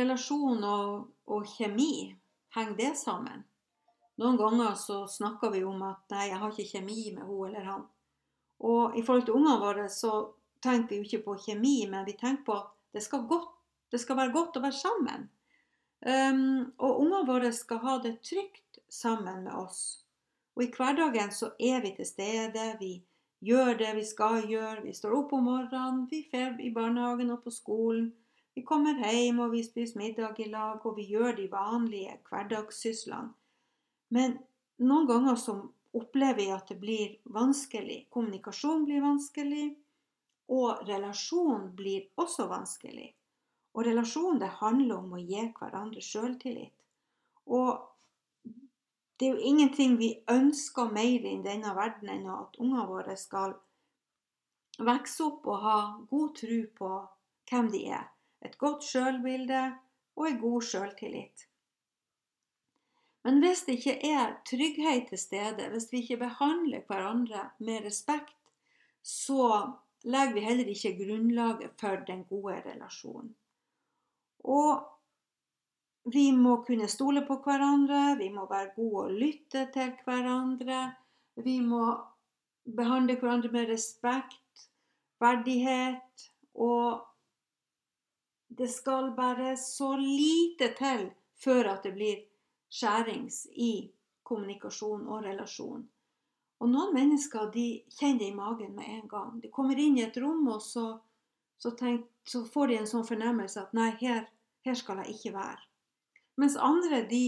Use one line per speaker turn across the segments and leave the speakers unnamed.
relasjon og, og kjemi, henger det sammen? Noen ganger så snakker vi om at nei, jeg har ikke kjemi med hun eller han. Og i forhold til ungene våre så tenker vi jo ikke på kjemi, men vi tenker på at det skal, godt, det skal være godt å være sammen. Um, og ungene våre skal ha det trygt sammen med oss. Og i hverdagen så er vi til stede. Vi gjør det vi skal gjøre. Vi står opp om morgenen, vi drar i barnehagen og på skolen. Vi kommer hjem og vi spiser middag i lag, og vi gjør de vanlige hverdagssyslene. Men noen ganger så opplever vi at det blir vanskelig. Kommunikasjon blir vanskelig, og relasjon blir også vanskelig. Og relasjon det handler om å gi hverandre sjøltillit. Og det er jo ingenting vi ønsker mer i denne verden enn at ungene våre skal vokse opp og ha god tro på hvem de er. Et godt sjølbilde og ei god sjøltillit. Men hvis det ikke er trygghet til stede, hvis vi ikke behandler hverandre med respekt, så legger vi heller ikke grunnlaget for den gode relasjonen. Og vi må kunne stole på hverandre, vi må være gode og lytte til hverandre. Vi må behandle hverandre med respekt, verdighet. Og det skal bare så lite til før at det blir skjærings i kommunikasjon og relasjon. Og noen mennesker de kjenner det i magen med en gang. De kommer inn i et rom, og så, så, tenk, så får de en sånn fornemmelse at nei, her, her skal jeg ikke være. Mens andre de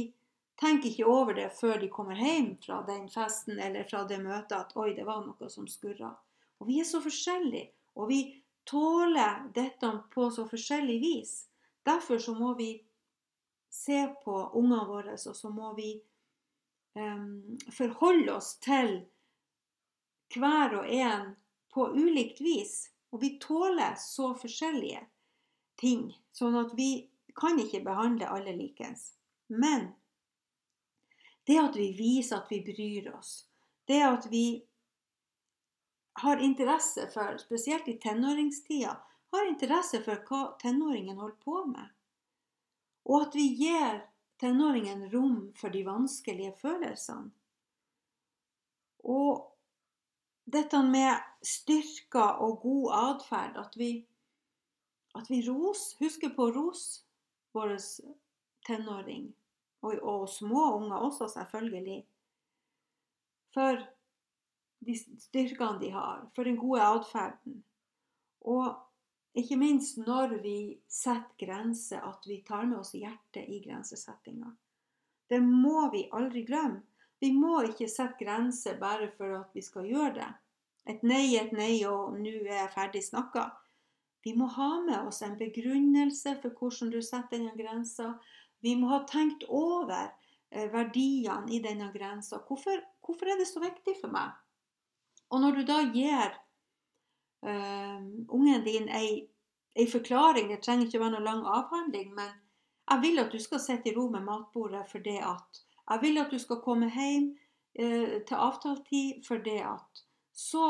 tenker ikke over det før de kommer hjem fra den festen eller fra det møtet at 'oi, det var noe som skurra'. Og vi er så forskjellige, og vi tåler dette på så forskjellig vis. Derfor så må vi se på ungene våre, og så må vi um, forholde oss til hver og en på ulikt vis. Og vi tåler så forskjellige ting, sånn at vi kan ikke behandle alle likens. Men det at vi viser at vi bryr oss, det at vi har interesse for, spesielt i tenåringstida, har interesse for hva tenåringen holder på med, og at vi gir tenåringen rom for de vanskelige følelsene. Og dette med styrker og god atferd, at vi, at vi ros, husker på å ros vår tenåring, og, og små unger også, selvfølgelig, for de styrkene de har, for den gode atferden. Og ikke minst når vi setter grenser, at vi tar med oss hjertet i grensesettinga. Det må vi aldri glemme. Vi må ikke sette grenser bare for at vi skal gjøre det. Et nei er et nei, og nå er jeg ferdig snakka. Vi må ha med oss en begrunnelse for hvordan du setter denne grensa. Vi må ha tenkt over eh, verdiene i denne grensa. Hvorfor, hvorfor, er det så viktig for meg? Og når du da gir uh, ungen din ei, ei, forklaring, det trenger ikke være noen lang avhandling, men jeg vil at du skal sitte i ro med matbordet for det at Jeg vil at du skal komme hjem uh, til avtalt tid for det at Så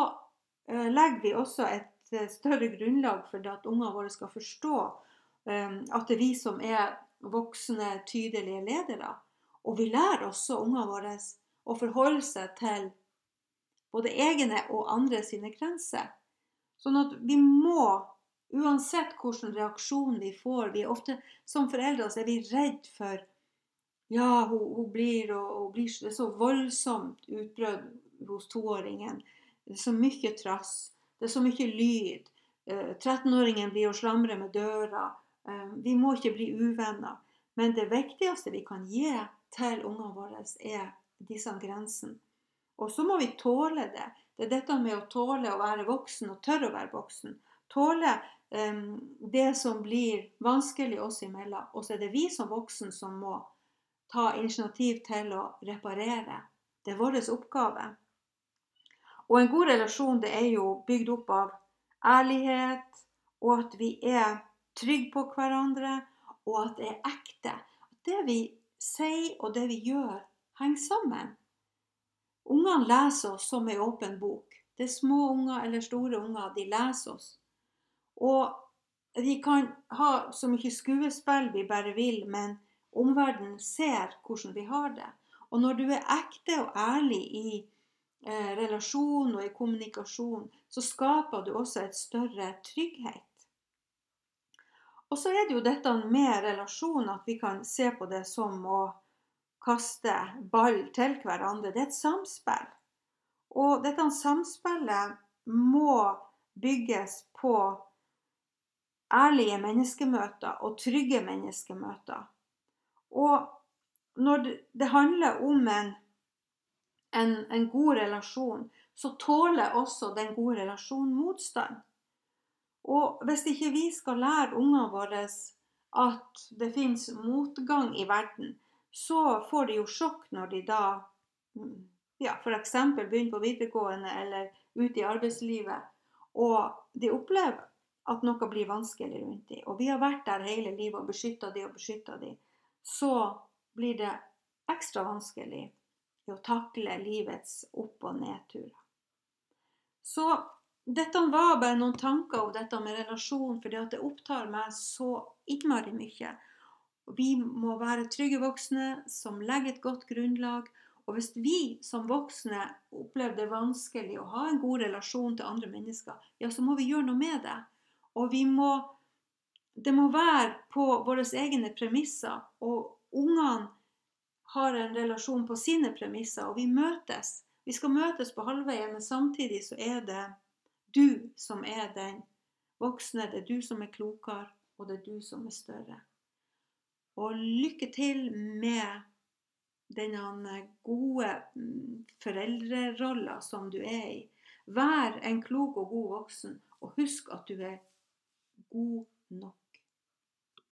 uh, legger vi også et større grunnlag for at ungene våre skal forstå um, at det er vi som er voksne, tydelige ledere. Og vi lærer også ungene våre å forholde seg til både egne og andre sine grenser. Sånn at vi må, uansett hvilken reaksjon vi får vi er ofte Som foreldre så er vi redd for Ja, hun, hun blir og hun blir Det er så voldsomt utbrudd hos toåringen. Det er så mye trass. Det er så mye lyd. 13-åringen eh, blir å slamre med døra. Eh, vi må ikke bli uvenner. Men det viktigste vi kan gi til ungene våre, er disse grensene. Og så må vi tåle det. Det er dette med å tåle å være voksen og tørre å være voksen. Tåle um, det som blir vanskelig oss imellom. Og så er det vi som voksen som må ta initiativ til å reparere. Det er vår oppgave. Og en god relasjon det er jo bygd opp av ærlighet, og at vi er trygge på hverandre, og at det er ekte. Det vi sier og det vi gjør, henger sammen. Ungene leser oss som ei åpen bok. Det er små unger eller store unger, de leser oss. Og vi kan ha så mye skuespill vi bare vil, men omverdenen ser hvordan vi har det. Og når du er ekte og ærlig i eh, relasjon og i kommunikasjon, så skaper du også et større trygghet. Og så er det jo dette med relasjon at vi kan se på det som å kaste ball til hverandre. Det er et samspill. Og dette samspillet må bygges på ærlige menneskemøter og trygge menneskemøter. Og når det handler om en, en, en god relasjon, så tåler også den gode relasjonen motstand. Og hvis ikke vi skal lære ungene våre at det finnes motgang i verden, så får de jo sjokk når de da mm, ja, f.eks. begynner på videregående eller ute i arbeidslivet, og de opplever at noe blir vanskelig rundt dem, og vi har vært der hele livet og beskytta dem og beskytta dem, så blir det ekstra vanskelig å takle livets opp- og nedturer. Så dette var bare noen tanker om dette med relasjon, fordi det opptar meg så innmari mye. Vi må være trygge voksne som legger et godt grunnlag. Og hvis vi som voksne opplever det vanskelig å ha en god relasjon til andre mennesker, ja, så må vi gjøre noe med det. Og må Det må være på våre egne premisser. Og ungene har en relasjon på sine premisser, og vi møtes. Vi skal møtes på halvveien, men samtidig så er det du som er den voksne. Det er du som er klokere, og det er du som er større. Og lykke til med denne gode foreldrerollen foreldrerolla som du er i. Vær en klok og god voksen, og husk at du er god nok.